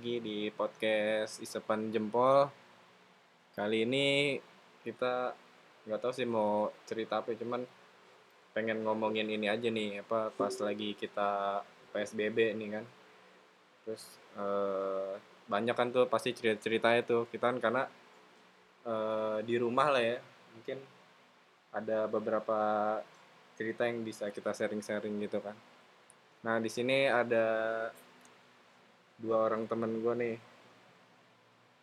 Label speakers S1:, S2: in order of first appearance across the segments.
S1: lagi di podcast Isepan Jempol. Kali ini kita nggak tahu sih mau cerita apa, cuman pengen ngomongin ini aja nih, apa pas lagi kita PSBB nih kan. Terus eh, banyak kan tuh pasti cerita-ceritanya tuh kita kan karena eh, di rumah lah ya, mungkin ada beberapa cerita yang bisa kita sharing-sharing gitu kan. Nah di sini ada dua orang temen gue nih.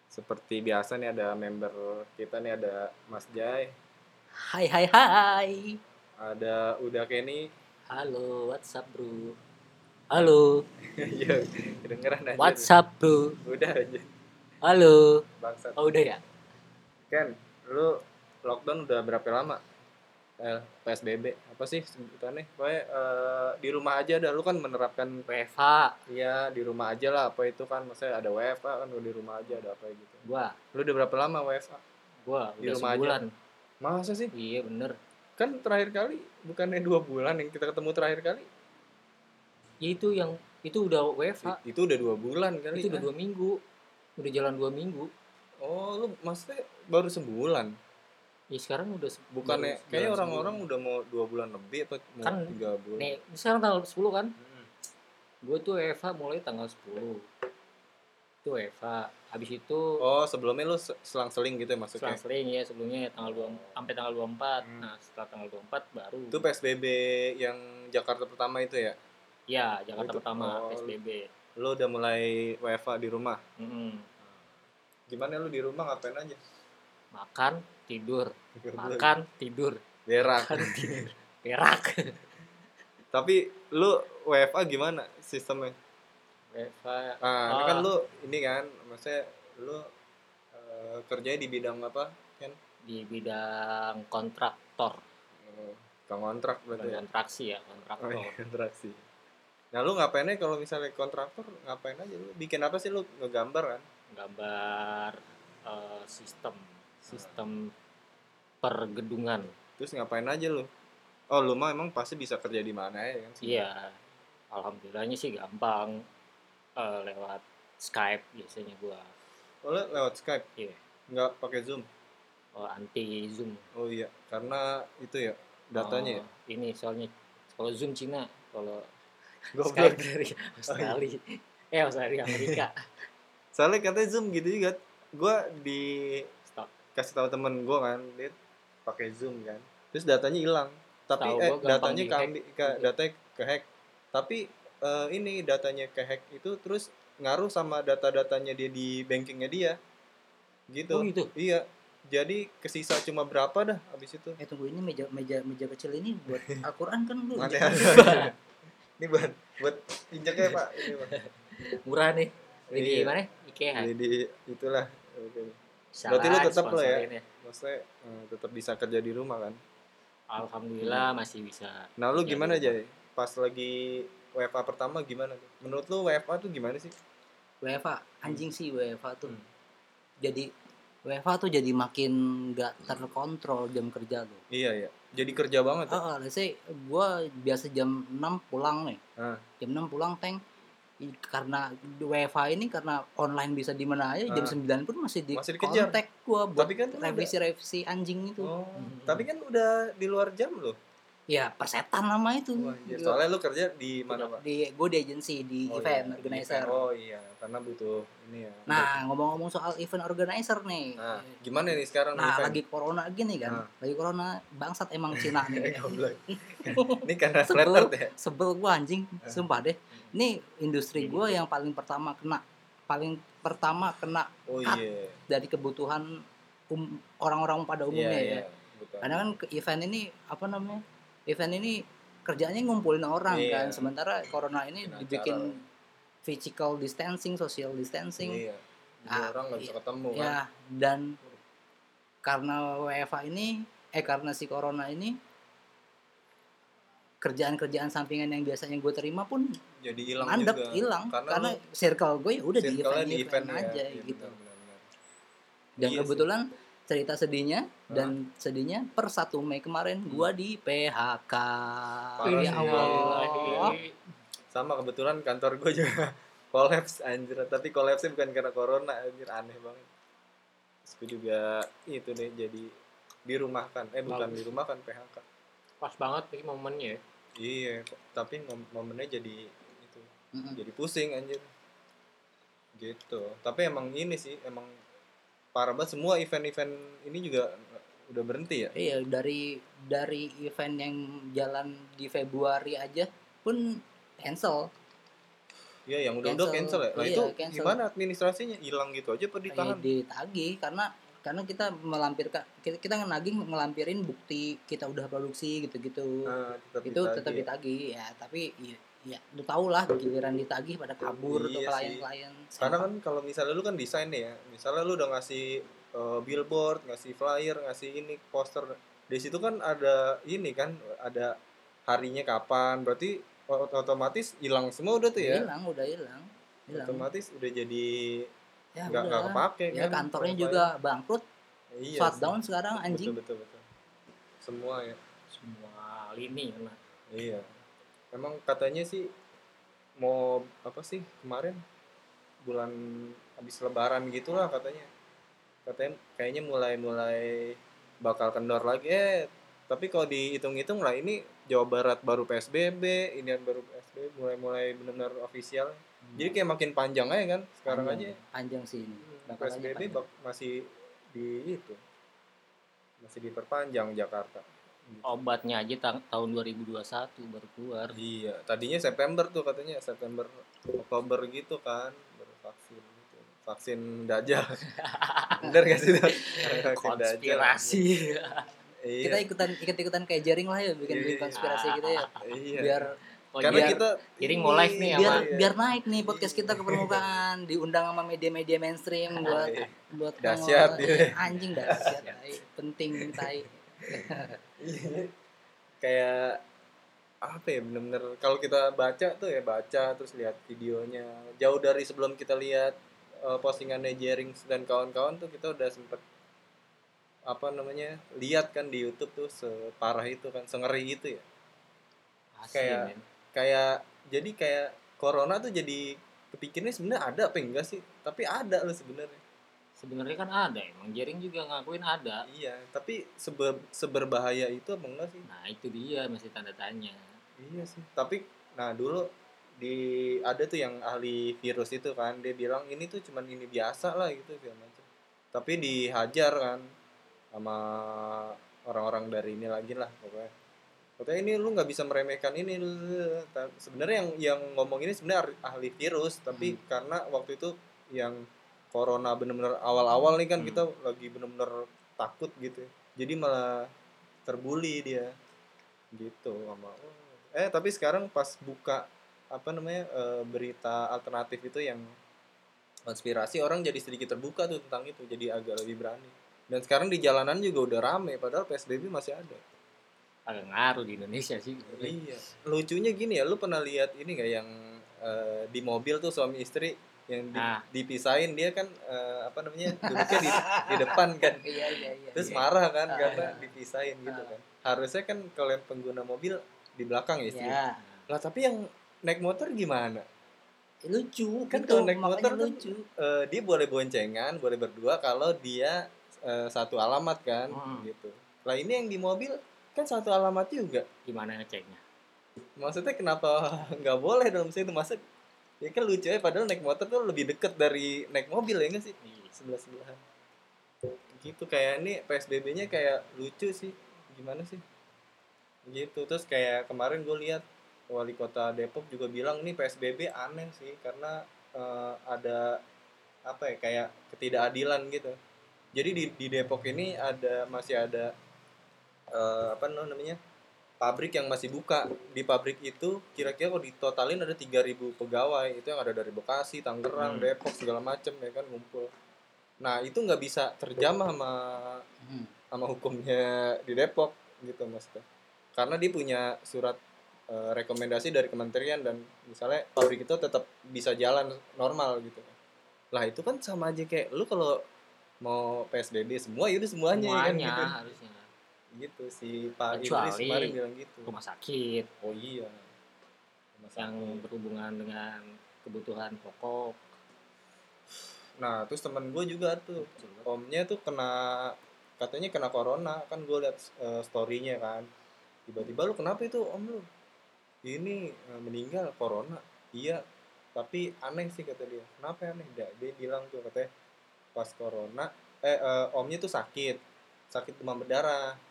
S1: Seperti biasa nih ada member kita nih ada Mas Jai,
S2: Hai hai hai.
S1: ada Uda Kenny,
S2: Halo, what's up bro? Halo,
S1: Iya, kedengeran aja.
S2: what's up bro?
S1: Udah aja,
S2: Halo.
S1: bangsat.
S2: Oh udah ya?
S1: Ken, lu lockdown udah berapa lama? Eh, PSBB apa sih sebutannya? Pokoknya eh, di rumah aja dah lu kan menerapkan
S2: WFH.
S1: Iya di rumah aja lah apa itu kan maksudnya ada WFA kan lu di rumah aja ada apa gitu.
S2: Gua,
S1: Lu udah berapa lama WFA?
S2: gua
S1: Di
S2: udah
S1: rumah aja?
S2: sebulan.
S1: Masa sih?
S2: Iya bener.
S1: Kan terakhir kali bukannya dua bulan yang kita ketemu terakhir kali?
S2: Ya itu yang itu udah WFH.
S1: Itu udah dua bulan kali.
S2: Itu udah
S1: ah.
S2: dua minggu. Udah jalan dua minggu.
S1: Oh lu maksudnya baru sebulan?
S2: Ya sekarang udah
S1: Bukannya
S2: baru
S1: kayaknya orang-orang udah mau dua bulan lebih apa mau
S2: Kan,
S1: tiga bulan?
S2: Nih, sekarang tanggal 10 kan?
S1: Mm.
S2: Gue tuh WFH mulai tanggal 10. Itu WFH. Habis itu
S1: Oh sebelumnya lu se- selang-seling gitu ya maksudnya?
S2: selang-seling ya sebelumnya tanggal 2 sampai tanggal 24.
S1: Hmm.
S2: Nah, setelah tanggal 24 baru
S1: Itu PSBB yang Jakarta pertama itu ya?
S2: Ya, Jakarta
S1: Itu-
S2: pertama
S1: oh,
S2: PSBB.
S1: Lu udah mulai WFA di rumah?
S2: Mm-mm.
S1: Gimana lu di rumah ngapain aja?
S2: Makan, tidur, makan, tidur,
S1: Berak.
S2: makan, tidur, berak.
S1: Tapi lu WFA gimana sistemnya?
S2: Eva,
S1: Ah, ini
S2: Ah.
S1: kan lu ini kan, maksudnya lu eh, kerjanya di bidang apa? Kan
S2: di bidang kontraktor,
S1: Kang kontrak berarti ya?
S2: kontraksi ya,
S1: Oh,
S2: kontraktor.
S1: iya, kontraksi. Nah, lu ngapainnya kalau misalnya kontraktor ngapain aja lu? Bikin apa sih lu ngegambar kan?
S2: Gambar eh, sistem, sistem pergedungan.
S1: Terus ngapain aja lu? Oh, lu mah emang pasti bisa kerja di mana ya kan?
S2: Iya, alhamdulillahnya sih gampang eh, lewat Skype biasanya gua.
S1: Oh, lewat Skype?
S2: Iya.
S1: Nggak pakai Zoom?
S2: Oh, anti Zoom.
S1: Oh iya, karena itu ya datanya ya.
S2: Oh, Ini soalnya kalau Zoom Cina, kalau. Skype dari Australia. Eh Australia Amerika.
S1: Soalnya katanya Zoom gitu juga. Gua di. Kasih tahu temen gua kan, dia pakai Zoom kan. Terus datanya hilang. Tapi eh
S2: gampang
S1: datanya keambil ke, datanya ke hack. Tapi eh, ini datanya ke hack itu terus ngaruh sama data-datanya dia di bankingnya dia. Gitu.
S2: Oh gitu.
S1: Iya. Jadi kesisa cuma berapa dah habis itu.
S3: Eh tunggu ini meja meja meja kecil ini buat Al-Quran kan lu.
S1: Mana
S3: injek-
S1: ada. Ini buat buat injeknya Pak. Ini Pak.
S2: Murah nih. Beli di
S1: Iya.
S2: mana? IKEA.
S1: Jadi itulah.
S2: Bisa
S1: Berarti lu tetap lah ya?
S2: sponsorin
S1: Maksudnya eh, tetap bisa kerja di rumah kan.
S2: Alhamdulillah masih bisa.
S1: Nah lu
S2: Ya,
S1: gimana aja pas lagi WFA pertama gimana tuh? Menurut lu WFA tuh gimana sih?
S3: WFA anjing sih WFA tuh.
S1: Hmm.
S3: Jadi WFA tuh jadi makin gak terkontrol jam kerja tuh.
S1: Iya ya. Jadi kerja banget. Ya?
S3: Oh, let's say gua biasa jam 6 pulang nih.
S1: Ah.
S3: Jam 6 pulang teng I- karena WFA ini karena online bisa di mana aja jam
S1: Ah.
S3: 9 pun masih di
S1: Masih dikejar.
S3: kontak gua buat
S1: Tapi kan
S3: revisi-revisi anjing itu.
S1: Oh,
S2: Hmm.
S1: tapi kan udah di luar jam loh.
S3: Ya, persetan nama itu.
S1: Wah, anjir. Soalnya lu kerja di mana pak?
S3: di gue di agency di
S1: Oh,
S3: event
S1: iya.
S3: organizer.
S1: Oh iya, karena butuh ini ya.
S3: Nah, ngomong-ngomong soal event organizer nih.
S1: Nah, gimana nih sekarang
S3: Nah,
S1: event?
S3: lagi corona gini kan.
S1: Nah.
S3: Lagi corona bangsat emang Cina nih.
S1: Ini karena
S3: Sebel.
S1: ya.
S3: Sebel gua anjing,
S1: Eh.
S3: sumpah deh. Ini industri gua yang paling pertama kena paling pertama kena
S1: Oh iya.
S3: dari kebutuhan um- orang-orang pada
S1: Iya
S3: umumnya ya.
S1: iya. Betul.
S3: Karena kan event ini apa namanya? Event ini kerjanya ngumpulin orang
S1: Iya.
S3: kan. Sementara corona ini
S1: Bikin
S3: dibikin
S1: acara.
S3: physical distancing, social distancing.
S1: Iya. Jadi
S3: Ah,
S1: orang nggak bisa
S3: iya.
S1: ketemu kan.
S3: Ya, dan karena WFA ini, eh karena si corona ini, kerjaan-kerjaan sampingan yang biasanya gue terima pun
S1: Jadi hilang
S3: mandek,
S1: juga.
S3: hilang.
S1: Karena,
S3: Karena, circle gue ya udah di event,
S1: di event, ya.
S3: aja
S1: Iya,
S3: gitu.
S1: benar.
S3: Dan
S1: Iya
S3: kebetulan cerita sedihnya dan sedihnya per 1 Mei kemarin
S1: Hmm.
S3: gua di PHK.
S1: Parah
S3: ya
S1: sih.
S3: Allah.
S1: Sama kebetulan kantor gue juga kolaps anjir tapi kolapsnya bukan karena corona anjir aneh banget terus gue juga itu nih jadi dirumahkan eh bukan dirumahkan PHK
S2: Pas banget nih momennya. ya.
S1: iya tapi mom- momennya jadi itu
S3: Mm-mm.
S1: jadi pusing anjir gitu tapi emang ini sih emang parah banget semua event-event ini juga udah berhenti ya
S3: Iya dari dari event yang jalan di Februari aja pun cancel.
S1: iya yang udah udah
S3: Cancel.
S1: cancel ya nah
S3: Iya,
S1: itu
S3: cancel.
S1: gimana administrasinya hilang gitu aja apa
S3: Ya,
S1: ditahan
S3: ditagih karena karena kita melampirkan kita, kita nagih ngelampirin bukti kita udah produksi gitu-gitu.
S1: nah, tetap
S3: itu
S1: ditagih
S3: tetap
S1: ya.
S3: ditagih ya tapi ya, ya lu tau lah giliran ditagih pada kabur tuh
S1: Iya sih.
S3: klien-klien
S1: Karena kan kalau misalnya lu kan desain nih ya, misalnya lu udah ngasih uh, billboard, ngasih flyer, ngasih ini poster, di situ kan ada ini kan, ada harinya kapan, berarti ot- otomatis hilang semua udah tuh ya,
S3: hilang udah hilang
S1: otomatis udah jadi
S3: ya
S1: nggak nggak kepake
S3: ya
S1: kan,
S3: kantornya juga bangkrut
S1: iya
S3: shutdown sekarang anjing.
S1: betul betul. Betul, semua ya,
S2: Semua lini kena.
S1: iya, emang katanya sih mau apa sih kemarin? Bulan habis lebaran gitulah katanya. Katanya kayaknya mulai mulai bakal kendor lagi. Eh tapi kalau dihitung-hitung lah ini Jawa Barat baru PSBB ini baru PSBB mulai mulai benar-benar official jadi kayak makin panjang aja kan sekarang
S3: panjang,
S1: aja
S3: panjang sih ini Bakal aja
S1: PSBB bak- masih di itu masih diperpanjang Jakarta Gitu.
S2: Obatnya aja ta- tahun 2021 baru keluar.
S1: Iya, tadinya September tuh katanya September Oktober gitu kan baru vaksin gitu. Vaksin dajal. Bener gak sih?
S2: Konspirasi.
S1: Iya.
S3: kita ikutan ikut ikutan kayak jaring lah ya bikin bikin
S1: Iya.
S3: konspirasi gitu ya
S1: iya.
S3: biar
S2: Oh,
S1: Karena
S2: biar-
S1: kita
S2: Jaring mau live nih
S3: biar
S2: sama-
S3: biar naik nih podcast kita ke permukaan diundang sama media-media mainstream buat
S1: Iya.
S3: buat
S1: Dahsyat,
S3: nongol.
S1: iya.
S3: anjing dahsyat tai. penting tai
S1: Iya. kayak apa ya bener-bener kalau kita baca tuh ya baca terus lihat videonya jauh dari sebelum kita lihat eh, postingannya Jerings dan kawan-kawan tuh kita udah sempet apa namanya lihat kan di YouTube tuh separah itu kan sengeri itu ya
S2: Asli,
S1: Kayak-
S2: men.
S1: Kayak jadi kayak corona tuh jadi kepikirnya sebenarnya ada apa enggak sih tapi ada loh sebenarnya
S2: sebenarnya kan ada emang Jering juga ngakuin ada
S1: iya tapi seber, seberbahaya itu apa enggak sih
S2: nah itu dia masih tanda tanya
S1: Iya sih. Tapi nah dulu di ada tuh yang ahli virus itu kan dia bilang ini tuh cuman ini biasa lah gitu segala macam. Tapi dihajar kan sama orang-orang dari ini lagi lah pokoknya. Katanya ini lu nggak bisa meremehkan ini. Sebenarnya yang yang ngomong ini sebenarnya ahli- virus, tapi karena waktu itu yang corona bener-bener awal-awal nih kan
S2: Hmm.
S1: kita lagi bener-bener takut gitu. Jadi malah terbuli dia gitu sama eh tapi sekarang pas buka apa namanya eh, berita alternatif itu yang konspirasi orang jadi sedikit terbuka tuh tentang itu jadi agak lebih berani dan sekarang di jalanan juga udah rame padahal psbb masih ada
S2: agak ngaruh di Indonesia sih.
S1: Iya. Lucunya gini ya lu pernah lihat ini nggak yang eh, di mobil tuh suami istri yang di-
S2: Ah.
S1: dipisahin dia kan eh, apa namanya duduknya di, di depan kan.
S3: Iya iya iya.
S1: Terus
S2: Iya.
S1: marah kan
S3: Ah.
S1: karena dipisahin gitu kan. Harusnya kan kalau yang pengguna mobil di belakang ya istri.
S3: Ya
S1: lah tapi yang naik motor gimana?
S3: Lucu
S1: Kan
S3: itu
S1: kalau naik motor kan-
S3: lucu.
S1: Eh, dia boleh boncengan boleh berdua kalau dia eh, satu alamat kan
S2: Hmm.
S1: gitu. Lah ini yang di mobil kan satu alamat juga.
S2: Gimana ngeceknya?
S1: Maksudnya kenapa nggak boleh dalam situ masa ya kan lucu ya padahal naik motor tuh lebih deket dari naik mobil ya nggak sih?
S2: Iya.
S1: sebelah sebelahan gitu kayak ini psbb-nya kayak lucu sih. Gimana sih? Gitu terus kayak kemarin gue lihat wali kota Depok juga bilang nih psbb aneh sih karena eh, ada apa ya kayak ketidakadilan gitu. Jadi di, di Depok ini ada masih ada eh, apa namanya pabrik yang masih buka di pabrik itu kira-kira kalau ditotalin ada 3000 pegawai itu yang ada dari Bekasi, Tangerang,
S2: Hmm.
S1: Depok segala macem ya kan ngumpul. Nah itu nggak bisa terjamah sama
S3: Hmm.
S1: sama hukumnya di Depok gitu maksudnya. Karena dia punya surat eh, rekomendasi dari kementerian dan misalnya pabrik itu tetap bisa jalan normal gitu. Lah itu kan sama aja kayak lu kalau mau PSBB semua itu semuanya, ya kan
S2: semuanya
S1: gitu.
S2: harusnya
S1: Gitu si Pak
S2: Kecuali
S1: Idris kemarin bilang gitu.
S2: rumah sakit.
S1: Oh iya. Rumah
S2: yang
S1: sakit.
S2: berhubungan dengan kebutuhan pokok.
S1: Nah terus temen gue juga tuh
S2: Coba.
S1: omnya tuh kena katanya kena corona. Kan gue liat eh, storynya kan. Tiba-tiba lu kenapa itu om lu? Ini eh, meninggal corona. Iya tapi aneh sih kata dia. Kenapa aneh? Dia, dia bilang tuh katanya pas corona eh, eh, omnya tuh sakit. Sakit demam berdarah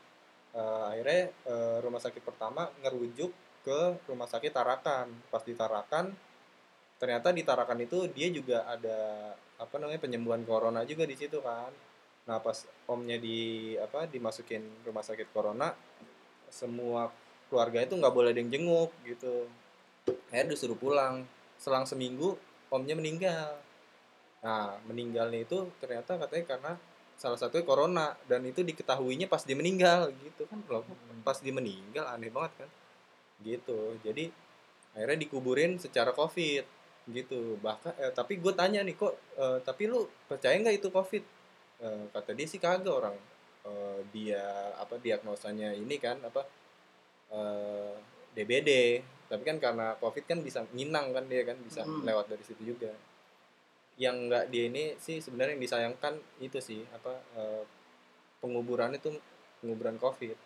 S1: Eh, akhirnya eh, rumah sakit pertama ngerujuk ke rumah sakit Tarakan. Pas di Tarakan ternyata di Tarakan itu dia juga ada apa namanya penyembuhan corona juga di situ kan. Nah pas omnya di apa dimasukin rumah sakit corona semua keluarga itu nggak boleh ada yang jenguk gitu. Akhirnya disuruh pulang. Selang seminggu omnya meninggal. Nah meninggalnya itu ternyata katanya karena salah satunya corona dan itu diketahuinya pas dia meninggal gitu kan. Loh pas dia meninggal aneh banget kan. Gitu. Jadi akhirnya dikuburin secara covid gitu. Bahkan eh, tapi gue tanya nih kok eh, tapi lu percaya nggak itu covid? Eh, kata dia sih kagak orang. Eh, dia apa diagnosanya ini kan apa eh, DBD tapi kan karena covid kan bisa nginang kan dia kan bisa
S3: Hmm.
S1: lewat dari situ juga yang nggak dia ini sih sebenarnya yang disayangkan itu sih apa eh, penguburan itu penguburan covid.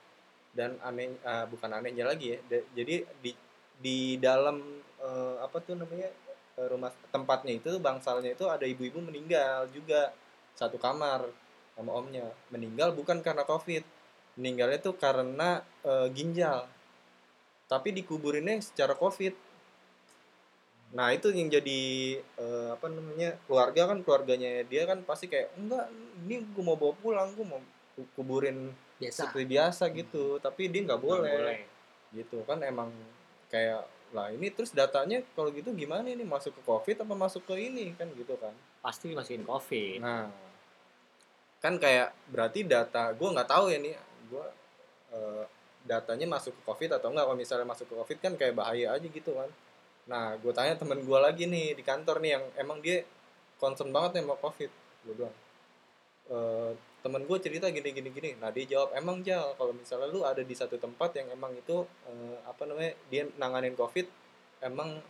S1: Dan aneh ah, bukan anehnya lagi ya da- jadi di di dalam eh, apa tuh namanya rumah tempatnya itu bangsalnya itu ada ibu-ibu meninggal juga. Satu kamar sama omnya. Meninggal bukan karena covid. Meninggalnya tuh karena eh, ginjal. Tapi dikuburinnya secara covid nah itu yang jadi eh, apa namanya keluarga kan keluarganya dia kan pasti kayak enggak ini gue mau bawa pulang gue mau ku- kuburin
S3: biasa.
S1: seperti biasa gitu. Tapi dia nggak boleh,
S2: boleh.
S1: Gitu kan emang kayak lah ini terus datanya kalau gitu gimana ini? Masuk ke covid apa masuk ke ini? Kan gitu kan.
S2: Pasti masukin covid.
S1: Nah. Kan kayak berarti data gue nggak tahu ya nih gue eh, datanya masuk ke covid atau enggak kalau misalnya masuk ke covid kan kayak bahaya aja gitu kan nah gue tanya temen gue lagi nih di kantor nih yang emang dia concern banget nih sama covid. Gue bilang eh, temen gue cerita gini gini gini. Nah dia jawab emang jal kalau misalnya lu ada di satu tempat yang emang itu eh, apa namanya dia nanganin covid emang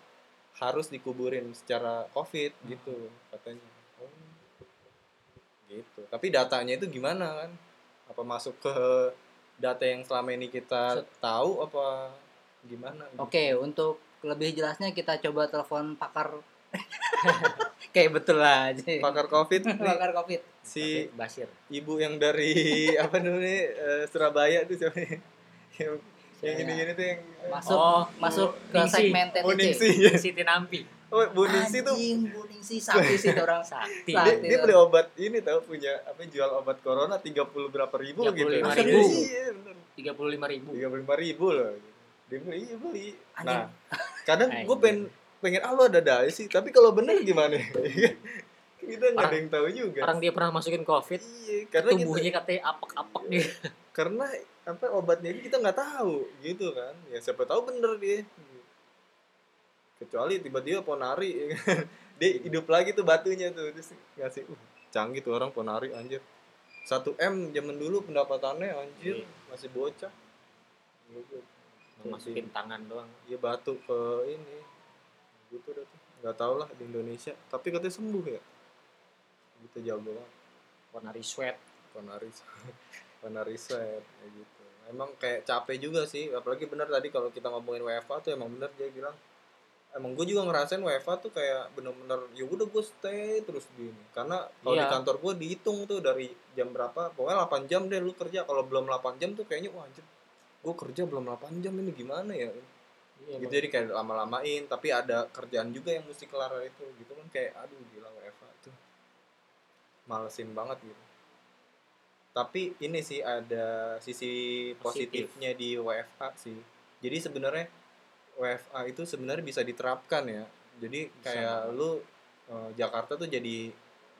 S1: harus dikuburin secara covid gitu katanya. Oh gitu. Tapi datanya itu gimana kan? Apa masuk ke data yang selama ini kita
S3: Set.
S1: tahu apa gimana gitu?
S3: Oke, untuk lebih jelasnya kita coba telepon pakar. Kayak betul aja.
S1: pakar covid
S3: pakar Covid.
S1: si
S2: Tapi Basir.
S1: ibu yang dari apa namanya eh, Surabaya tuh siapa yang yang gini-gini tuh yang
S3: Masuk
S2: Oh,
S3: masuk ke segmen
S1: oh
S3: TTC.
S1: Ningsi
S2: Siti Nampi
S1: oh Bu Ningsi tuh
S3: Anjing, Bu Ningsi sakti sih orang.
S2: sakti.
S3: Sa-
S1: dia, dia beli obat ini tahu punya apa jual obat corona 30 berapa ribu
S2: 35
S1: gitu
S3: ribu.
S1: iya
S2: tiga puluh lima ribu.
S1: Tiga puluh lima ribu loh. Dia beli iya beli.
S3: Anjing.
S1: nah kadang gue
S2: Anjing.
S1: pengen pengen ah lu ada dai sih. Tapi kalau bener gimana kita nggak ada yang tahu juga.
S2: orang dia pernah masukin covid
S1: iya karena kita,
S2: tubuhnya katanya apak-apak dia.
S1: Karena apa obatnya ini kita nggak tahu gitu kan. Ya siapa tahu bener dia. Kecuali tiba-tiba ponari ya kan. dia hidup lagi tuh batunya tuh. Terus ngasih uh, canggih tuh orang ponari anjir. Satu m zaman dulu pendapatannya anjir
S2: Iya.
S1: masih bocah.
S2: Masukin tangan doang.
S1: Dia batuk ke ini. Gitu dah tuh. Nggak tau lah di Indonesia. Tapi katanya sembuh ya? Gitu jago banget.
S2: Warna sweat
S1: ponari ponari sweat kayak gitu. Emang kayak capek juga sih. Apalagi bener tadi kalau kita ngomongin WFA tuh emang bener dia bilang. Emang gue juga ngerasain WFA tuh kayak bener-bener ya udah gue stay terus di ini. Karena kalau di
S2: Iya.
S1: kantor gue dihitung tuh dari jam berapa pokoknya 8 jam deh lu kerja. Kalau belum 8 jam tuh kayaknya wah anjir gue kerja belum 8 jam ini gimana ya?
S2: Iya,
S1: gitu jadi kayak lama-lamain tapi ada kerjaan juga yang mesti kelar itu gitu kan kayak aduh gila WFA tuh. Malesin banget gitu. Tapi ini sih ada sisi
S2: Positif.
S1: positifnya di WFA sih. Jadi sebenarnya WFA itu sebenarnya bisa diterapkan ya. Jadi
S2: Bisa
S1: kayak
S2: banget.
S1: lu eh, Jakarta tuh jadi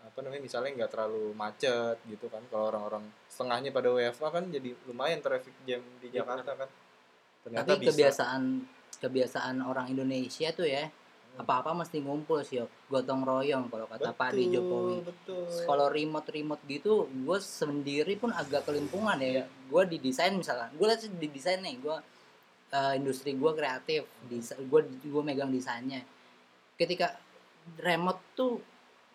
S1: apa namanya misalnya nggak terlalu macet gitu kan kalau orang-orang setengahnya pada WFA kan jadi lumayan traffic jam di
S2: Iya,
S1: Jakarta kan ternyata
S3: Tapi
S1: bisa
S3: kebiasaan kebiasaan orang Indonesia tuh ya
S1: Hmm.
S3: apa-apa mesti ngumpul sih, gotong royong kalau kata Pak Adi Jokowi.
S1: betul
S3: Kalau remote remote gitu, gue sendiri pun agak kelimpungan ya. Gue di desain misalkan, gue lihat di desain nih, gue industri gue kreatif, gue gue megang desainnya. Ketika remote tuh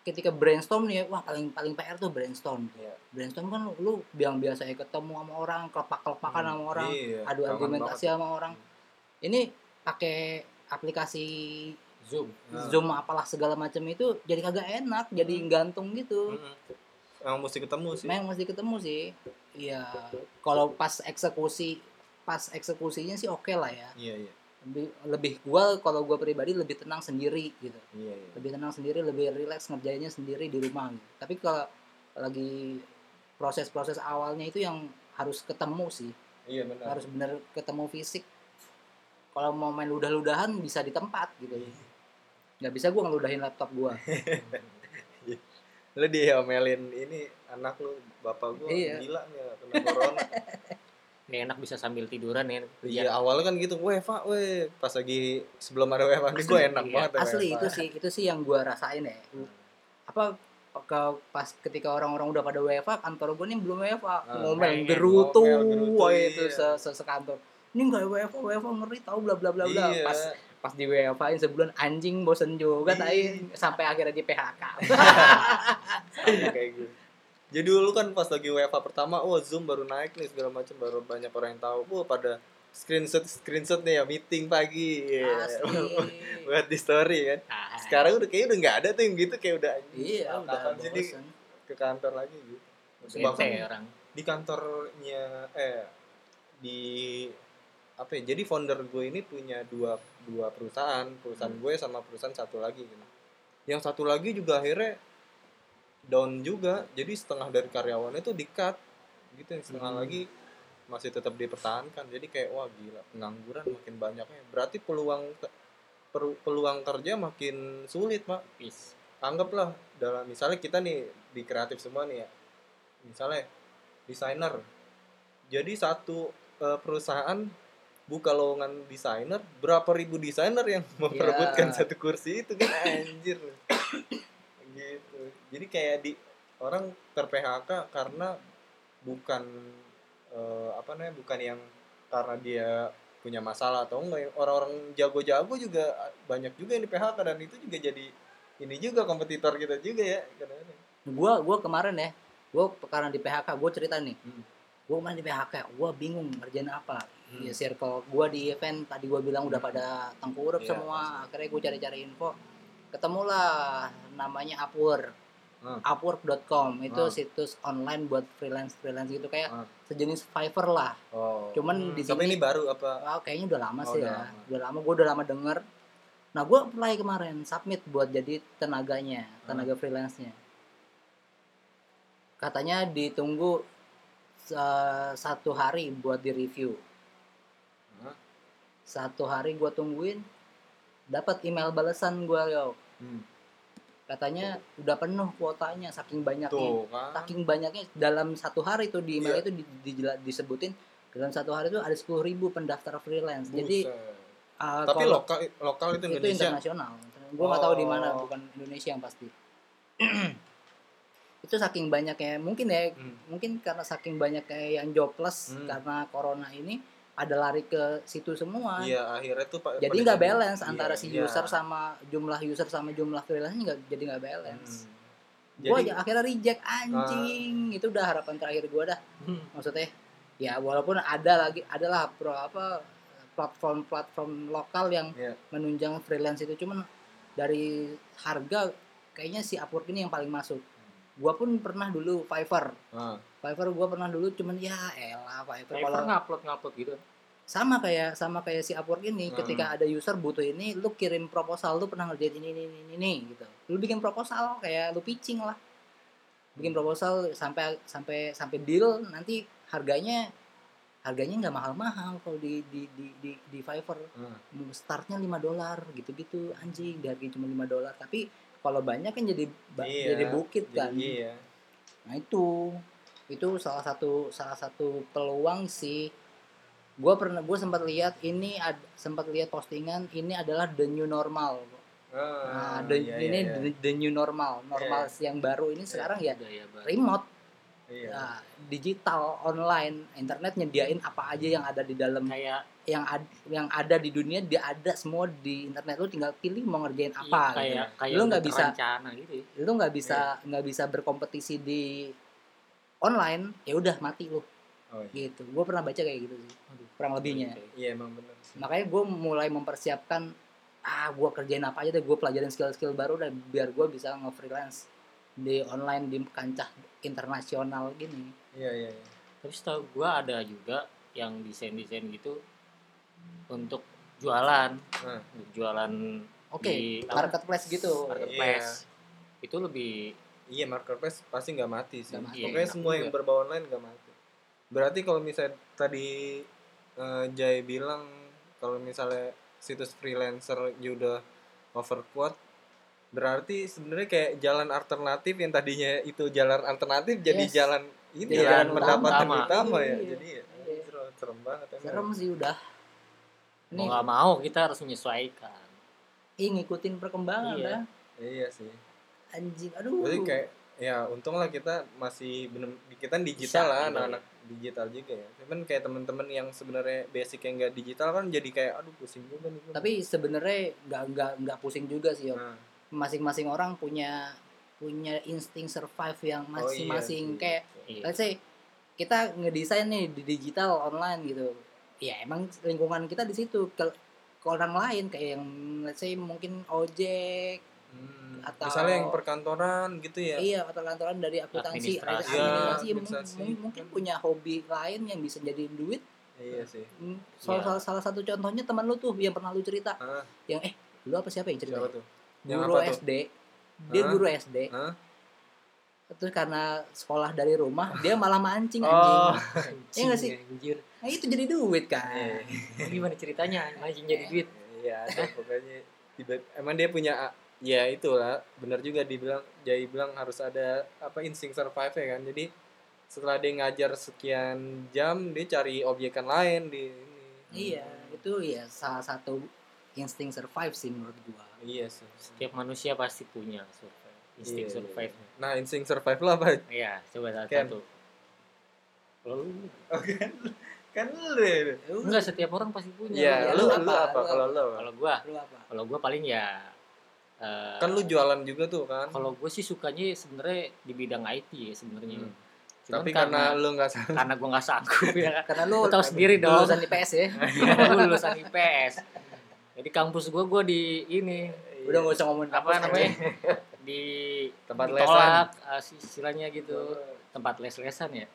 S3: ketika brainstorm nih wah paling paling PR tuh brainstorm
S1: Iya.
S3: brainstorm kan lu yang biasa ya ketemu sama orang kelepak kelepakan
S1: Hmm,
S3: sama orang
S1: iya,
S3: adu argumentasi
S1: banget.
S3: sama orang ini pakai aplikasi
S2: Zoom.
S1: Nah.
S3: zoom apalah segala macam itu jadi kagak enak jadi
S1: Hmm.
S3: gantung gitu
S1: Mm-mm. Emang mesti ketemu sih.
S3: memang mesti ketemu sih iya kalau pas eksekusi pas eksekusinya sih oke lah ya
S1: Iya, iya.
S3: Lebih lebih gua kalau gua pribadi lebih tenang sendiri gitu
S1: Iya, iya.
S3: lebih tenang sendiri lebih rileks ngerjainnya sendiri di rumah gitu. tapi kalau lagi proses-proses awalnya itu yang harus ketemu sih
S1: Iya, benar.
S3: harus bener ketemu fisik kalau mau main ludah-ludahan bisa di tempat gitu nggak bisa gua ngeludahin laptop gua
S1: Lu diomelin ini anak lu, bapak gua
S3: Iya.
S1: gila nih kena corona.
S2: Ini enak bisa sambil tiduran ya.
S1: Iya awalnya kan gitu, WFA, weh pas lagi sebelum ada WFA ini gue enak
S2: iya.
S1: banget
S3: asli itu sih itu sih yang gua rasain ya apa ke pas ketika orang-orang udah pada WFA kantor gue nih belum WFA
S1: Ah,
S3: ngomel gerutu wah itu
S1: iya.
S3: se, se sekantor ini nggak WFA WFA ngeri tahu bla bla bla bla
S1: Iya.
S3: pas pas di WFA in sebulan anjing bosen juga
S1: Iya.
S3: tai sampai akhirnya di PHK
S1: kayak gitu. Jadi dulu kan pas lagi WFA pertama, wah Zoom baru naik nih segala macam, baru banyak orang yang tahu. Wah pada screenshot screenshot nih ya meeting pagi. Iya.
S3: asli
S1: Buat di story kan.
S2: Nah,
S1: Sekarang udah kayaknya udah nggak ada tuh yang gitu kayak udah
S3: iya
S1: kapan
S3: udah
S1: sih di-
S3: bosen
S1: ke kantor lagi gitu. Bahkan
S2: orang.
S1: di kantornya eh di apa ya jadi founder gue ini punya dua dua perusahaan perusahaan gue sama perusahaan satu lagi gitu yang satu lagi juga akhirnya down juga. Jadi setengah dari karyawannya tuh di cut gitu yang setengah
S2: Hmm.
S1: lagi masih tetap dipertahankan. Jadi kayak wah gila pengangguran makin banyaknya berarti peluang peluang kerja makin sulit pak.
S2: Is.
S1: anggaplah dalam misalnya kita nih di kreatif semua nih ya. Misalnya desainer. Jadi satu eh, perusahaan buka lowongan desainer berapa ribu desainer yang memperebutkan
S3: Ya.
S1: satu kursi itu kan? Anjir jadi kayak di orang ter PHK karena bukan eh, apa namanya bukan yang karena dia punya masalah atau enggak orang-orang jago-jago juga banyak juga yang di PHK dan itu juga jadi ini juga kompetitor kita juga ya kadang-kadang.
S3: gua gua kemarin ya gua karena di PHK gua cerita nih
S1: Hmm.
S3: gua kemarin di PHK gua bingung ngerjain apa
S1: Hmm.
S3: ya circle gua di event tadi gua bilang udah pada tengkurap
S1: Iya,
S3: semua akhirnya gua cari-cari info ketemulah namanya Upwork
S1: Hmm.
S3: Upwork.com itu
S1: Hmm.
S3: situs online buat freelance freelance gitu kayak
S1: Hmm.
S3: sejenis Fiverr lah
S1: Oh.
S3: cuman di
S1: Tapi
S3: sini
S1: ini baru apa?
S3: ah, kayaknya udah lama
S1: Oh,
S3: sih
S1: udah
S3: ya
S1: lama.
S3: udah lama gua udah lama denger nah gua apply kemarin submit buat jadi tenaganya tenaga freelance-nya katanya ditunggu uh, satu hari buat di review
S1: Hah?
S3: satu hari gua tungguin dapat email balasan gua yo
S1: Hmm.
S3: Katanya udah penuh kuotanya saking banyaknya
S1: Tuh kan.
S3: saking banyaknya dalam satu hari tuh di email
S1: Iya.
S3: itu di, di- disebutin dalam satu hari itu ada sepuluh ribu pendaftar freelance jadi
S1: Buset.
S3: uh,
S1: Tapi
S3: kalau-
S1: lokal lokal itu
S3: itu
S1: Indonesia.
S3: internasional gue nggak tahu di mana
S1: Oh.
S3: bukan Indonesia yang pasti itu saking banyaknya mungkin ya
S1: Hmm.
S3: mungkin karena saking banyak kayak yang jobless
S1: Hmm.
S3: karena corona ini ada lari ke situ semua
S1: Iya, akhirnya tuh Pak.
S3: jadi nggak balance
S1: iya,
S3: antara si
S1: iya.
S3: user sama jumlah user sama jumlah freelance nggak jadi nggak balance
S1: Hmm.
S3: gue
S1: Jadi
S3: akhirnya reject anjing itu udah harapan terakhir gue dah
S2: Hmm.
S3: maksudnya ya walaupun ada lagi adalah pro apa platform-platform lokal yang
S1: Iya.
S3: menunjang freelance itu cuman dari harga kayaknya si Upwork ini yang paling masuk gua pun pernah dulu Fiverr
S1: Ah.
S3: Fiverr gua pernah dulu cuman ya elah Fiverr
S2: Fiverr
S3: kalau
S2: ngupload ngupload gitu.
S3: sama kayak sama kayak si Upwork ini
S1: Hmm.
S3: ketika ada user butuh ini lu kirim proposal lu pernah ngerjain ini ini ini, ini gitu lu bikin proposal kayak lu pitching lah bikin proposal sampai sampai sampai deal nanti harganya harganya nggak mahal-mahal kalau di di di di, di Fiverr
S1: Ah.
S3: startnya 5 dolar gitu-gitu anjing dihargai cuma 5 dolar tapi kalau banyak kan jadi
S1: Iya,
S3: jadi bukit
S1: Jadi
S3: kan
S1: iya.
S3: nah itu itu salah satu salah satu peluang sih. Gue pernah gue sempat lihat ini ad, sempat lihat postingan ini adalah the new normal nah
S1: Ah,
S3: the,
S1: iya,
S3: ini
S1: iya,
S3: The, the new normal. Normal yang baru ini sekarang ya
S2: Budaya baru.
S3: remote.
S1: Iya.
S3: nah, digital online. Internet nyediain apa aja yang ada di dalam
S2: Kayak
S3: yang ad- yang ada di dunia dia ada semua di internet. Lu tinggal pilih mau ngerjain
S2: Iya,
S3: apa gitu.
S2: kayak kayak
S3: Lu nggak bisa-
S2: gitu. ya.
S3: lu nggak bisa nggak bisa berkompetisi di online ya udah mati lu
S1: Oh, iya.
S3: gitu gue pernah baca kayak gitu sih kurang lebihnya
S1: Iya emang bener. sih.
S3: makanya gue mulai mempersiapkan ah gue kerjain apa aja deh gue pelajarin skill-skill baru dan biar gue bisa nge-freelance di online di kancah internasional gini
S1: Iya iya. iya.
S2: tapi setahu gua ada juga yang desain-desain gitu untuk jualan
S1: Nah,
S2: jualan
S3: oke
S2: Di apa?
S3: marketplace gitu
S2: marketplace itu lebih
S1: iya marketplace pasti nggak mati sih.
S3: Mati.
S1: Pokoknya
S2: Iya,
S1: semua
S2: enak
S1: yang
S2: juga.
S1: berbau online nggak mati. Berarti kalau misalnya tadi eh, Jay bilang kalau misalnya situs freelancer ya udah overquote berarti sebenarnya kayak jalan alternatif yang tadinya itu jalan alternatif jadi
S3: Yes.
S1: jalan ini ya,
S3: jalan
S1: pendapatan
S2: utama.
S1: utama, ya.
S3: Iya.
S1: Jadi ya,
S3: Iya.
S1: serem, serem banget emang.
S3: serem sih udah ini
S2: mau nggak mau kita harus menyesuaikan
S3: ih, ngikutin perkembangan
S2: Iya.
S3: dah
S1: Iya sih.
S3: Anjing aduh
S1: Berarti kayak ya untung lah kita masih bener kita digital
S3: Bisa,
S1: lah
S2: iya.
S1: anak-anak digital juga ya. Cuman kayak temen-temen yang sebenarnya basic yang nggak digital kan jadi kayak aduh pusing juga nih.
S3: tapi sebenarnya nggak nggak nggak pusing juga sih Om.
S1: Nah,
S3: masing-masing orang punya punya insting survive yang
S1: oh iya
S3: masing-masing
S1: sih.
S3: kayak
S2: Iya.
S3: let's say kita ngedesain nih di digital online gitu ya emang lingkungan kita di situ ke, ke orang lain kayak yang let's say mungkin ojek
S1: Hmm,
S3: Atau-
S1: misalnya yang perkantoran gitu ya.
S3: iya atau kantoran dari akuntansi
S2: Administrasi.
S3: administrasi,
S1: Iya,
S3: mungkin-
S1: administrasi.
S3: mungkin, mungkin punya hobi lain yang bisa jadi duit
S1: Iya sih.
S3: Hmm, salah,
S2: Iya.
S3: salah, salah satu contohnya teman lu tuh yang pernah lu cerita
S1: Ah,
S3: yang eh lu apa siapa yang cerita
S1: siapa tuh? Yang
S3: guru
S1: apa tuh?
S3: SD dia
S1: Hah?
S3: guru SD
S1: Hah?
S3: terus karena sekolah dari rumah dia malah mancing
S1: Oh.
S3: anjing Iya nggak sih?
S2: Anjir.
S3: nah itu jadi duit kan
S1: Iya.
S2: Gimana ceritanya? Mancing jadi duit.
S1: Iya, pokoknya tiba emang dia punya ya itulah benar juga dibilang Jai bilang harus ada apa insting survive ya kan. Jadi setelah dia ngajar sekian jam dia cari objekan lain di ini.
S3: iya itu ya salah satu insting survive sih menurut gua
S1: Iya sih.
S2: Setiap manusia pasti punya survive. Insting
S1: Iya, iya,
S2: survive.
S1: iya. Nah, insting survive lo apa?
S2: Iya, coba satu.
S1: Ken.
S2: satu. Kalau lu
S1: Kan lu ya.
S2: enggak setiap orang pasti punya.
S1: Iya,
S3: Ya,
S1: lu
S3: lu
S1: lu
S3: apa?
S1: apa?
S3: Lu
S1: Kalau lu apa?
S2: Kalau gua, kalau gua paling ya eh,
S1: Kan lu jualan juga tuh kan.
S2: kalau gue sih sukanya sebenarnya di bidang IT ya sebenarnya.
S1: Hmm.
S2: Cuman
S1: Tapi karena, lu nggak salah.
S2: karena gue nggak sanggup ya.
S3: karena lu
S2: Lu tahu sendiri dong.
S3: lulusan IPS ya
S2: gue lulusan IPS. Jadi kampus gue gue di ini
S3: udah nggak usah ngomongin
S2: apa namanya di
S1: Tempat
S2: ditolak eh, istilahnya gitu tempat les-lesan ya.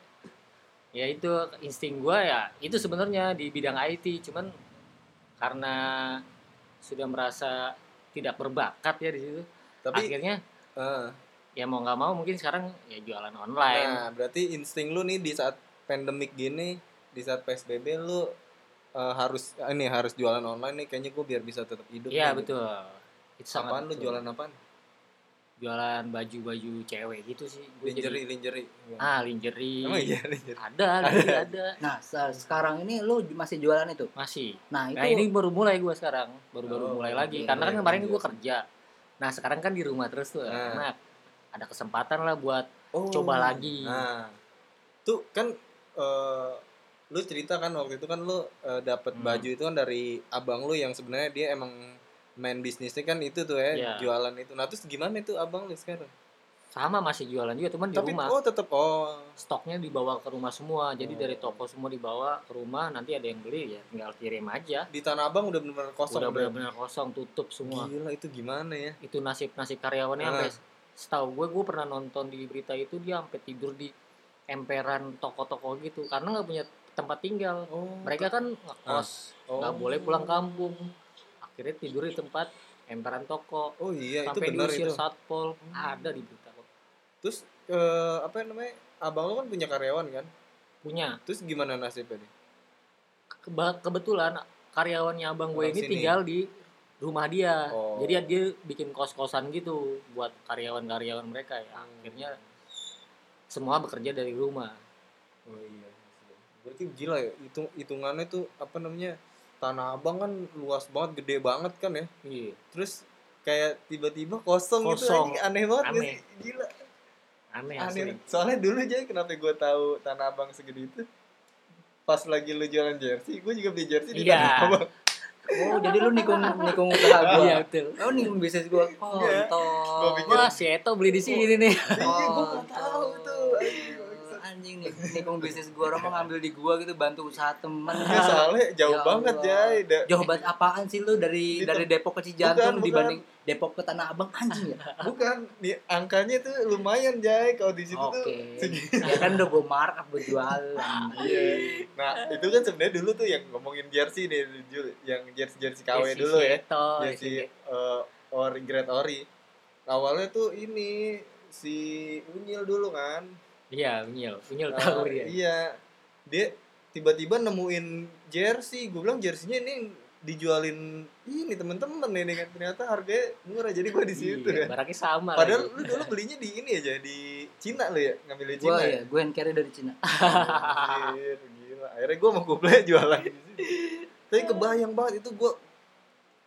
S2: Ya itu insting gue ya itu sebenarnya di bidang IT cuman karena sudah merasa tidak berbakat ya di situ.
S1: Tapi
S2: Akhirnya
S1: eh,
S2: ya mau nggak mau mungkin sekarang ya jualan online.
S1: Nah, berarti insting lu nih di saat pandemik gini, di saat PSBB lu eh, harus ini harus jualan online nih kayaknya gue biar bisa tetap hidup.
S2: Iya betul. Itu sangat
S1: Apaan lu jualan apaan?
S2: Jualan baju-baju cewek gitu sih. Gua
S1: Lingerie,
S2: jadi-
S1: lingerie.
S2: Ah, lingerie.
S1: Emang iya lingerie.
S2: Ada, lingerie ada.
S3: nah se- sekarang ini lu masih jualan itu
S2: Masih.
S3: nah itu
S2: Nah, ini baru mulai gua sekarang.
S1: Oh,
S2: Baru-baru mulai lagi.
S1: iya,
S2: Karena kan
S1: iya,
S2: kemarin
S1: iya.
S2: gua kerja. Nah, sekarang kan di rumah terus tuh.
S1: Nah.
S2: Enak. Ada kesempatan lah buat
S1: Oh.
S2: coba lagi.
S1: Nah, tuh kan eh, lu cerita kan waktu itu kan lu eh, dapat
S2: Hmm.
S1: baju itu kan dari abang lu yang sebenarnya dia emang main bisnisnya kan itu tuh ya
S2: Iya.
S1: jualan itu. Nah terus gimana itu abang lu sekarang?
S2: Sama masih jualan juga, cuman di
S1: Tapi
S2: rumah.
S1: oh tetap oh
S2: Stoknya dibawa ke rumah semua. Jadi
S1: Oh.
S2: dari toko semua dibawa ke rumah, nanti ada yang beli ya tinggal kirim aja.
S1: di tanah abang udah bener-bener kosong.
S2: Udah benar-benar kosong, tutup semua.
S1: Gila itu gimana ya?
S2: itu nasib nasib karyawannya
S1: Ah.
S2: sampai setahu gue gue pernah nonton di berita itu dia sampai tidur di emperan toko-toko gitu karena nggak punya tempat tinggal
S1: Oh,
S2: mereka kan ngekos
S1: Oh.
S2: nggak boleh pulang kampung akhirnya tidur di tempat emperan toko
S1: Oh iya itu
S2: sampai
S1: benar
S2: diusir
S1: itu.
S2: satpol ada di berita kok
S1: Terus eh, apa namanya? Abang lu kan punya karyawan kan?
S2: punya
S1: Terus gimana nasibnya nih?
S2: Keba- kebetulan karyawannya abang gue ini
S1: sini.
S2: tinggal di rumah dia
S1: Oh.
S2: jadi dia bikin kos-kosan gitu buat karyawan-karyawan mereka ya
S1: Hmm.
S2: akhirnya semua bekerja dari rumah
S1: Oh iya. Berarti gila ya, hitung hitungannya tuh apa namanya? Tanah Abang kan luas banget, gede banget kan ya.
S2: iya
S1: Terus kayak tiba-tiba kosong, gitu
S2: Kosong.
S1: anjing. aneh banget
S2: Aneh.
S1: sih? Gila.
S2: aneh
S1: Aneh.
S2: asli
S1: Soalnya dulu aja kenapa gue tahu Tanah Abang segede itu? pas lagi lu jualan jersey gue juga beli jersey di
S2: Iya.
S1: Tanah Abang.
S3: Oh, jadi lu nikung nikung usaha gua.
S2: Iya betul.
S3: Oh, nikung bisnis gua.
S1: Iya.
S3: Kontol.
S1: Gua pikir-
S2: Wah, si Eto beli di sini nih.
S1: Iya, gue tahu
S3: nikung bisnis gua orang mau ngambil di gua gitu bantu usaha temen.
S1: Iya soalnya jauh
S3: Ya
S1: banget. Jay. Da-
S3: Jauh banget apaan sih lu dari
S1: Di
S3: dari Depok ke Cijantung
S1: Bukan,
S3: dibanding Depok ke Tanah Abang anjing ya?
S1: Bukan, di angkanya tuh lumayan Jay kalau di situ tuh.
S3: Oke.
S1: segi-
S3: ya kan udah gua markup gua jualan.
S1: Iya. Nah, itu kan sebenarnya dulu tuh yang ngomongin jersey nih, yang jersey jersey KW
S2: Si
S1: dulu ya.
S2: Eto,
S1: Jersey eh, ori Great Ori. Awalnya tuh ini si Unyil dulu kan.
S2: Iya, Unyil. Unyil
S1: Eh,
S2: tahu dia.
S1: Iya. Dia tiba-tiba nemuin jersey. Gue bilang jerseynya ini dijualin ini temen-temen ini kan ternyata harganya murah jadi gue di situ
S2: Iya,
S1: kan.
S2: barangnya sama
S1: Padahal
S2: lagi.
S1: lu dulu belinya di ini aja di Cina lu ya ngambil di
S3: Gua
S1: Cina.
S3: ya, gua hand carry dari Cina.
S1: Anjir, gila. Akhirnya gue mau kuplay jualan di sini. Tapi kebayang banget itu gue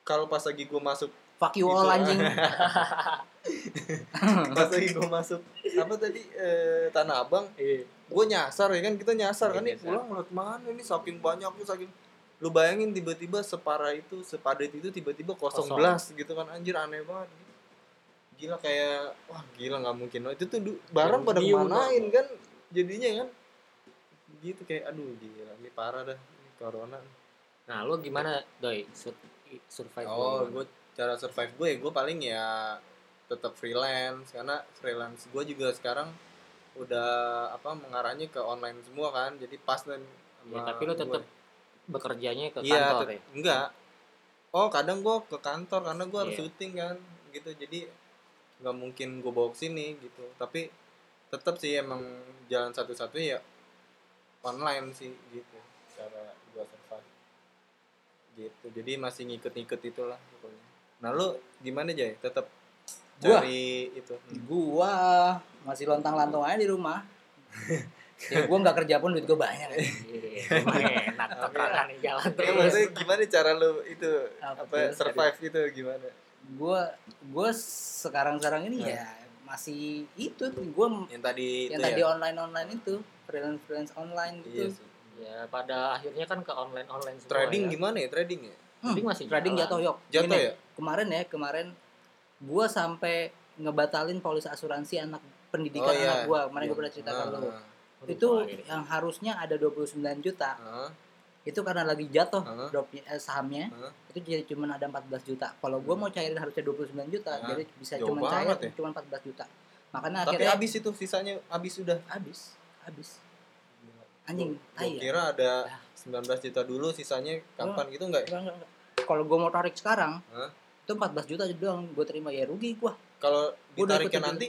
S1: kalau pas lagi gue masuk
S3: Fuck you
S1: Gitu,
S3: all anjing.
S1: pas lagi gue masuk apa tadi eh, Tanah Abang?
S2: Iya.
S1: gue nyasar ya kan? Kita nyasar
S2: Iya,
S1: kan? nih pulang ngeliat mana ini? Saking banyaknya saking lu bayangin tiba-tiba separah itu sepadat itu tiba-tiba kosong
S2: Kosong.
S1: belas gitu kan? Anjir aneh banget. Gila kayak wah gila nggak mungkin. Itu tuh barang pada kemanain kan? Jadinya kan? Gitu kayak aduh gila ini parah dah ini corona.
S2: Nah, lu gimana, Doi? Sur survive
S1: oh gue cara survive gue ya gue paling ya tetap freelance karena freelance gue juga sekarang udah apa mengarahnya ke online semua kan jadi pas dan
S2: Ya, tapi
S1: gue.
S2: tetap bekerjanya ke
S1: iya
S2: kantor ya?
S1: enggak oh kadang gue ke kantor karena gue harus
S2: Iya.
S1: syuting kan gitu jadi nggak mungkin gue bawa ke sini gitu tapi tetap sih emang jalan satu-satunya ya online sih gitu cara gue survive gitu jadi masih ngikut-ngikut itulah pokoknya nah lu gimana Jay tetap
S3: Gua?
S1: cari itu Hmm.
S3: Gua masih lontang-lantung aja di rumah. ya gua nggak kerja pun duit gua banyak.
S2: Iya, emang enak terang nih jalan
S1: Ya,
S2: terus.
S1: maksudnya gimana cara lu itu
S3: Apa
S1: apa survive itu gimana
S3: Gua gua sekarang-sekarang ini ya masih itu gua
S1: yang tadi
S3: yang
S1: itu
S3: tadi
S1: ya?
S3: online-online itu, freelance-freelance online
S1: iya
S3: gitu.
S1: sih
S2: Ya, pada akhirnya kan ke online-online semua
S1: trading
S2: ya.
S1: gimana ya trading ya
S3: Hmm,
S2: Trading masih
S3: trading
S2: jalan.
S3: jatuh yok.
S1: jatuh ya
S3: Kemarin ya, kemarin gua sampai ngebatalin polis asuransi anak pendidikan
S1: Oh, iya.
S3: anak gua. Kemarin
S1: Iya.
S3: gua pernah cerita ke
S1: Ah,
S3: lu.
S1: ah,
S3: Itu yang harusnya ada 29 juta.
S1: ah,
S3: Itu karena lagi jatuh dropnya eh, sahamnya.
S1: ah.
S3: itu jadi cuma ada 14 juta. Kalau gua mau cairin harusnya 29 juta,
S1: Ah,
S3: jadi bisa
S1: jauh
S3: cuma cair
S1: ya.
S3: cuma 14 juta. Makanya
S1: tapi
S3: akhirnya
S1: habis itu sisanya habis sudah
S3: habis, habis. Anjing,
S1: Gua
S3: tai ya.
S1: kira ada 19 juta dulu sisanya kapan gitu enggak ya
S3: Enggak, enggak, enggak. Kalau gua mau tarik sekarang,
S1: Hah?
S3: Itu 14 juta aja doang gua terima ya rugi gua.
S1: kalau ditariknya nanti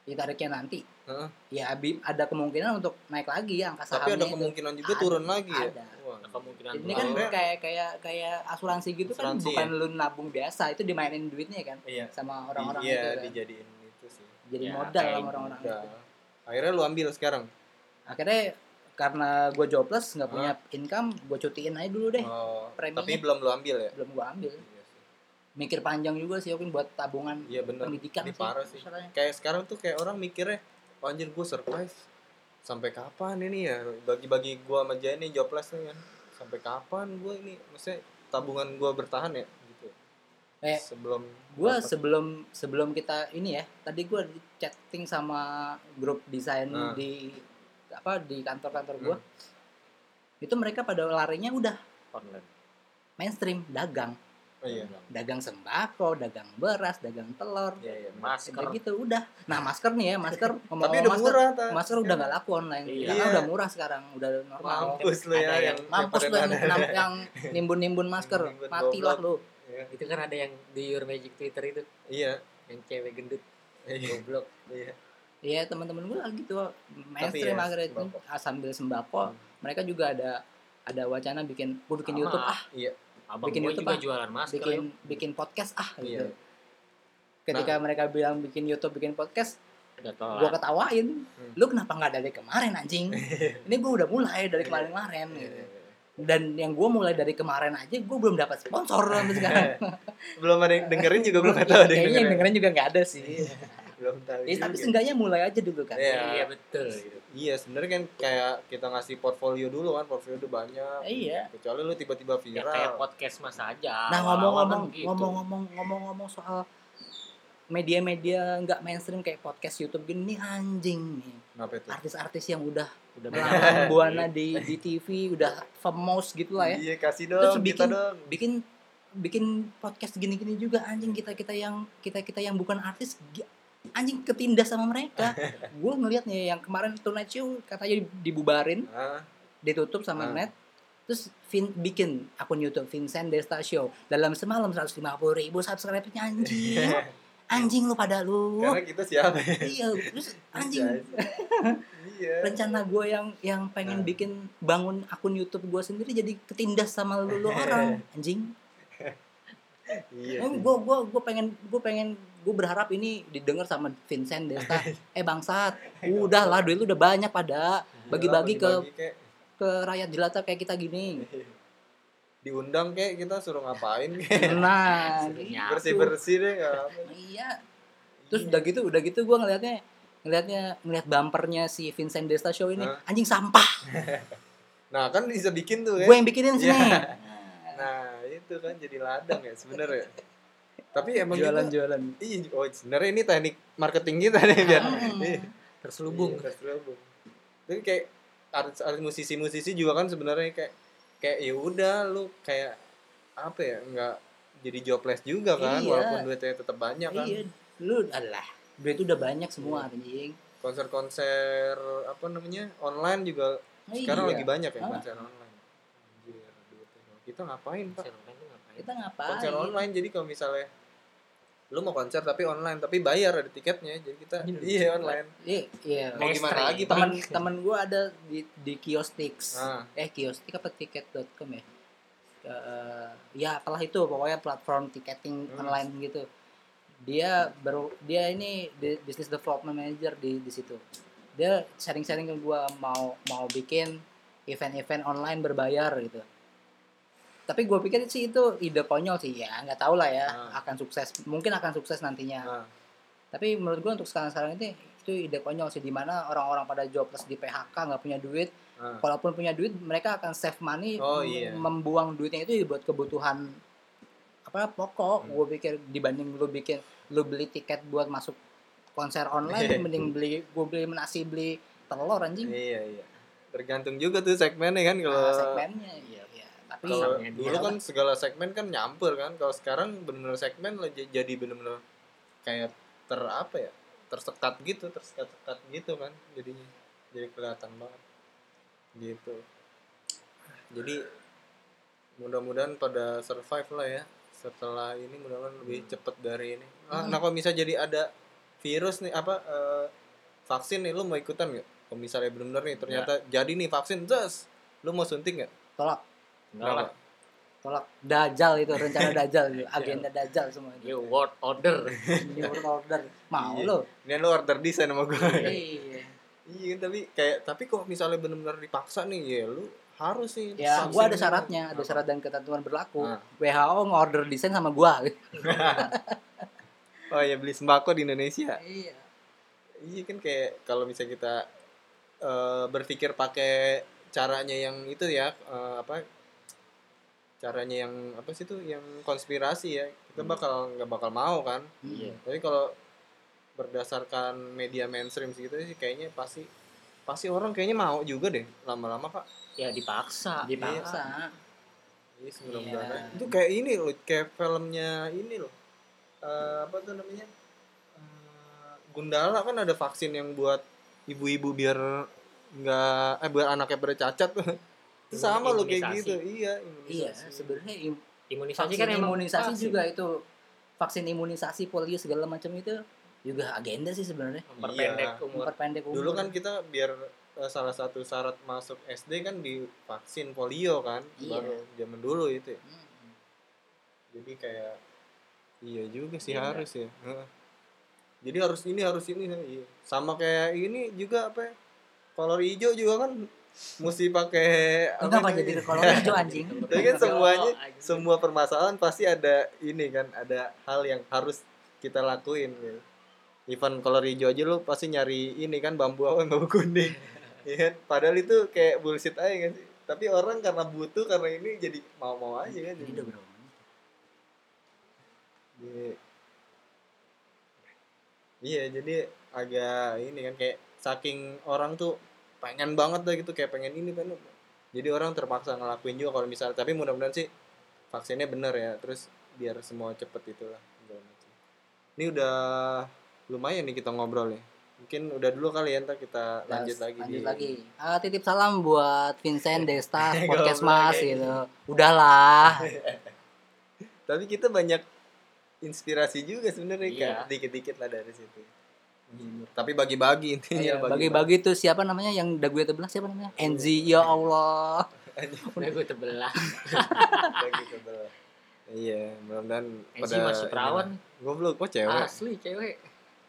S3: Ditariknya nanti.
S1: Heeh.
S3: Ya ada kemungkinan untuk naik lagi ya angka
S1: tapi
S3: sahamnya.
S1: ada
S3: itu.
S1: kemungkinan juga
S3: Ada,
S1: turun lagi ya
S3: ada.
S1: Wah.
S2: Ada kemungkinan
S3: Ini kan
S1: Sebenarnya-
S3: kayak kayak kayak asuransi gitu
S1: Asuransi,
S3: kan bukan
S1: ya?
S3: lu nabung biasa, itu dimainin duitnya kan
S1: iya
S3: sama orang-orang
S1: iya
S3: itu kan.
S1: dijadiin itu sih
S3: Jadi
S2: Ya,
S3: modal sama orang-orang itu.
S1: akhirnya lu ambil sekarang
S3: akhirnya karena gue jobless nggak punya income gue cutiin aja dulu deh
S1: oh,
S3: Preminya.
S1: tapi belum lu ambil ya
S3: belum gue ambil mikir panjang juga sih Okin buat tabungan
S1: iya bener.
S3: pendidikan
S1: ini parah sih. kayak sekarang tuh kayak orang mikirnya "Wah, anjir gue survive sampai kapan ini ya? Bagi-bagi gue sama Jaya nih jobless nih kan. Sampai kapan gue ini? Maksudnya tabungan gue bertahan ya? Gitu.
S3: Eh,
S1: sebelum
S3: gue sebelum sebelum kita ini ya tadi gue chatting sama grup desain
S1: Nah.
S3: di apa di kantor-kantor gue
S1: Hmm.
S3: itu mereka pada larinya udah
S2: online.
S3: mainstream dagang
S1: oh, iya.
S3: Dagang sembako dagang beras dagang telur.
S1: Iya iya.
S2: Masker.
S3: Gitu udah. Nah masker nih ya masker. Ngomong
S1: tapi udah
S3: masker,
S1: murah ta.
S3: masker udah nggak laku online.
S2: Iya.
S3: karena udah murah sekarang udah normal.
S1: Mampus lu ya
S2: Ada
S1: yang
S2: yang
S3: mampus lu yang, yang, yang nimbun-nimbun masker.
S1: Nimbun
S3: matilah lu.
S1: Iya.
S2: Itu kan ada yang di Your Magic Twitter itu,
S1: iya.
S2: Yang cewek gendut,
S1: iya.
S2: Goblok.
S1: iya.
S3: Iya teman-teman gue gitu mainstream
S1: ya,
S3: akhirnya itu
S1: sembako.
S3: ah, sambil sembako
S1: Hmm.
S3: mereka juga ada ada wacana bikin gue bikin
S2: Sama.
S3: YouTube. Ah
S1: iya
S2: Abang
S3: Bikin YouTube,
S2: juga
S3: ah.
S2: jualan masker.
S3: bikin
S2: yuk.
S3: bikin podcast ah
S1: iya
S3: gitu ketika
S1: Nah.
S3: mereka bilang bikin YouTube bikin podcast gue ketawain
S1: Hmm.
S3: lu kenapa nggak dari kemarin anjing ini gue udah mulai dari kemarin-kemarin
S1: Iya,
S3: gitu.
S1: iya, iya.
S3: dan yang gue mulai dari kemarin aja gue belum dapat sponsor sampai sekarang
S1: belum ada yang dengerin juga belum tahu
S3: kayaknya yang
S1: dengerin
S3: dengerin juga nggak ada sih
S1: belum tahu
S3: Ya, tapi seenggaknya mulai aja dulu kan.
S1: Iya.
S2: Iya betul. gitu.
S1: Iya sebenarnya kan kayak kita ngasih portfolio dulu kan portfolio udah banyak.
S3: Eh, iya.
S1: kecuali lu tiba-tiba
S2: Ya
S1: viral.
S2: kayak podcast mas aja.
S3: Nah ngomong-ngomong
S2: kan gitu.
S3: ngomong-ngomong ngomong-ngomong soal media-media nggak mainstream kayak podcast YouTube gini nih anjing nih.
S1: Kenapa itu?
S3: Artis-artis yang udah
S2: udah
S3: buana di di TV udah famous gitu lah ya.
S1: Iya kasih
S3: Terus
S1: dong kita
S3: bikin-
S1: dong.
S3: bikin bikin podcast gini-gini juga anjing. Kita kita yang kita kita yang bukan artis anjing ketindas sama mereka. Gue ngeliat nih yang kemarin Tonight Show katanya dibubarin
S1: ah
S3: ditutup sama
S1: Ah.
S3: net terus Vin, bikin akun YouTube Vincent Desta Show. Dalam semalam 150 ribu subscribe-nya anjing. Anjing lu pada lu.
S1: Karena kita siapa? Ya
S3: iya terus anjing.
S1: Iya
S3: rencana gue yang yang pengen
S1: Ah.
S3: bikin bangun akun YouTube gue sendiri jadi ketindas sama lu, lu orang anjing.
S1: Iya
S3: gue gue gue pengen gue pengen gue berharap ini didengar sama Vincent Desta. Eh bangsat. Udah lah duit lu udah banyak pada bagi-bagi ke ke rakyat jelata kayak kita gini.
S1: Diundang kek. Kita suruh ngapain kek?
S3: Nah gitu.
S1: bersih bersih deh
S3: iya. Terus udah gitu udah gitu gue ngelihatnya ngelihatnya ngelihat bumpernya si Vincent Desta show ini anjing sampah.
S1: Nah kan bisa bikin tuh ya
S3: gue yang bikinin sini.
S1: Nah itu kan jadi ladang ya sebenarnya tapi emang kita
S3: jualan-jualan
S1: iya oh sebenarnya ini teknik marketing kita nih biar
S3: Hmm.
S1: Iya.
S2: terselubung.
S1: Iya, terselubung tapi kayak artis artis musisi musisi juga kan sebenarnya kayak kayak ya udah lu kayak apa ya nggak jadi jobless juga kan
S3: Iya.
S1: walaupun duitnya tetap banyak kan
S3: iya lu adalah duit udah banyak semua anjing
S1: konser-konser apa namanya online juga
S3: Oh,
S1: sekarang
S3: iya.
S1: lagi banyak ya
S3: Ah.
S1: konser online Anjir, duitnya. kita ngapain pak
S2: Konser online?
S3: Kita ngapain?
S1: Konser online jadi kalau misalnya lu mau konser tapi online tapi bayar ada tiketnya jadi kita
S2: Ini
S1: iya online.
S3: Iya iya.
S1: Mau gimana lagi
S3: teman teman gue ada di di kiostix
S1: Ah.
S3: eh kiostik apa tiket.com ya? Eh, ya apalah itu pokoknya platform tiketing
S1: Hmm.
S3: online gitu. Dia baru dia ini di- business development manager di di situ. Dia sharing-sharing ke gua mau mau bikin event-event online berbayar gitu tapi gue pikir sih itu ide konyol sih ya nggak tahu lah ya
S1: Ah.
S3: akan sukses mungkin akan sukses nantinya
S1: Ah.
S3: tapi menurut gue untuk sekarang-sekarang ini itu ide konyol sih di mana orang-orang pada jobless di PHK nggak punya duit
S1: Ah.
S3: kalaupun punya duit mereka akan save money
S1: Oh, iya.
S3: membuang duitnya itu buat kebutuhan apa pokok
S1: Hmm.
S3: gue pikir dibanding lu bikin lu beli tiket buat masuk konser online mending beli gue beli nasi beli telur anjing
S1: iya iya tergantung juga tuh segmennya kan kalau
S3: Nah, segmennya iya
S1: kalau
S2: Segmen,
S1: dulu kan segala segmen kan nyampur kan. Kalau sekarang bener-bener segmen jadi bener-bener kayak ter apa ya tersekat gitu tersekat-sekat gitu kan jadinya. Jadi kelihatan banget. Gitu. Jadi mudah-mudahan pada survive lah ya. Setelah ini mudah-mudahan lebih cepet dari ini. Ah,
S3: Hmm.
S1: nah kalau misalnya jadi ada virus nih apa eh, vaksin nih lu mau ikutan nggak? Kalau misalnya bener-bener nih ternyata jadi nih vaksin terus lu mau suntik nggak?
S3: Tolak
S2: Lah.
S3: tolak dajal itu rencana dajal itu agenda dajal semua itu
S2: New World Order.
S3: New World order mau
S1: Iya.
S3: lo
S1: Ini lu order desain sama gue.
S3: iya
S1: iya, tapi kayak tapi kok misalnya benar-benar dipaksa nih, ya lu harus sih.
S3: ya gua ada syaratnya ada syarat dan ketentuan berlaku
S1: Ah.
S3: WHO ngorder desain sama gua
S1: Oh ya beli sembako di Indonesia.
S3: iya
S1: Iya kan kayak kalau misalnya kita eh, berpikir pakai caranya yang itu ya eh, apa caranya yang apa sih tuh yang konspirasi ya kita
S2: Hmm.
S1: bakal nggak bakal mau kan
S2: Iya.
S1: tapi kalau berdasarkan media mainstream gitu sih kayaknya pasti pasti orang kayaknya mau juga deh lama-lama pak
S2: Ya dipaksa.
S3: dipaksa
S1: Iya, mudah-mudahan.
S3: Iya.
S1: Itu kayak ini loh, kayak filmnya ini loh. Eh, apa tuh namanya? Eh, Gundala kan ada vaksin yang buat ibu-ibu biar nggak eh biar anaknya pada cacat tuh. Itu sama loh kayak gitu. Iya,
S3: iya
S1: imunisasi.
S3: sebenarnya im-
S2: Imunisasi
S3: vaksin
S2: kan
S3: imunisasi
S2: vaksin.
S3: juga itu vaksin imunisasi polio segala macam itu juga agenda sih sebenarnya
S2: memperpendek
S1: Iya.
S2: umur.
S3: memperpendek umur
S1: Dulu kan kita biar eh, salah satu syarat masuk SD kan di vaksin polio kan.
S3: Iya.
S1: Baru zaman dulu itu ya.
S3: Hmm.
S1: Jadi kayak iya juga sih
S2: Iya.
S1: harus ya. Jadi harus ini harus ini iya. Sama kayak ini juga apa ya? Kolor hijau juga kan mesti pakai
S3: Enggak apa
S1: namanya?
S3: jadi kolor hijau anjing
S1: Tapi kan semuanya semua permasalahan pasti ada ini kan, ada hal yang harus kita lakuin gitu. Even color hijau aja lu pasti nyari ini kan bambu apa bambu kuning. Iya kan? Padahal itu kayak bullshit aja kan sih. Tapi orang karena butuh karena ini jadi mau-mau aja kan.
S3: Ini udah berapa menit?
S1: Jadi- Iya, jadi agak ini kan kayak saking orang tuh pengen banget lah gitu kayak pengen ini kan. Jadi orang terpaksa ngelakuin juga kalau misalnya tapi mudah-mudahan sih vaksinnya bener ya. Terus biar semua cepet itulah. Ini udah lumayan nih kita ngobrol nih. Mungkin udah dulu kali ya ntar kita lanjut
S3: Terus
S1: lagi
S3: lanjut
S1: di
S3: lagi. Ah, titip salam buat Vincent Desta podcast Mas gitu. Udahlah.
S1: Tapi kita banyak inspirasi juga sebenarnya
S2: Iya.
S1: kayak dikit-dikit lah dari situ. Tapi bagi-bagi intinya
S3: Iya, Bagi-bagi tuh siapa namanya yang dagu tebelah siapa namanya? Enzi ya Allah.
S2: Udah gue tebelah.
S1: bagi sebelah. Iya, mudah-mudahan
S2: Enzi masih perawan.
S1: Goblok, kok cewek?
S2: Asli cewek.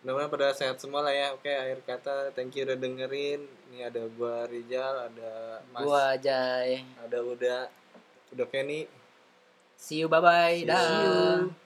S1: Mudah-mudahan pada sehat semua lah ya. Oke, akhir kata thank you udah dengerin. Ini ada gua Rizal, ada Mas,
S3: Gua Jai.
S1: ada Uda, udah Kenny.
S3: See you bye bye.
S1: See
S2: you.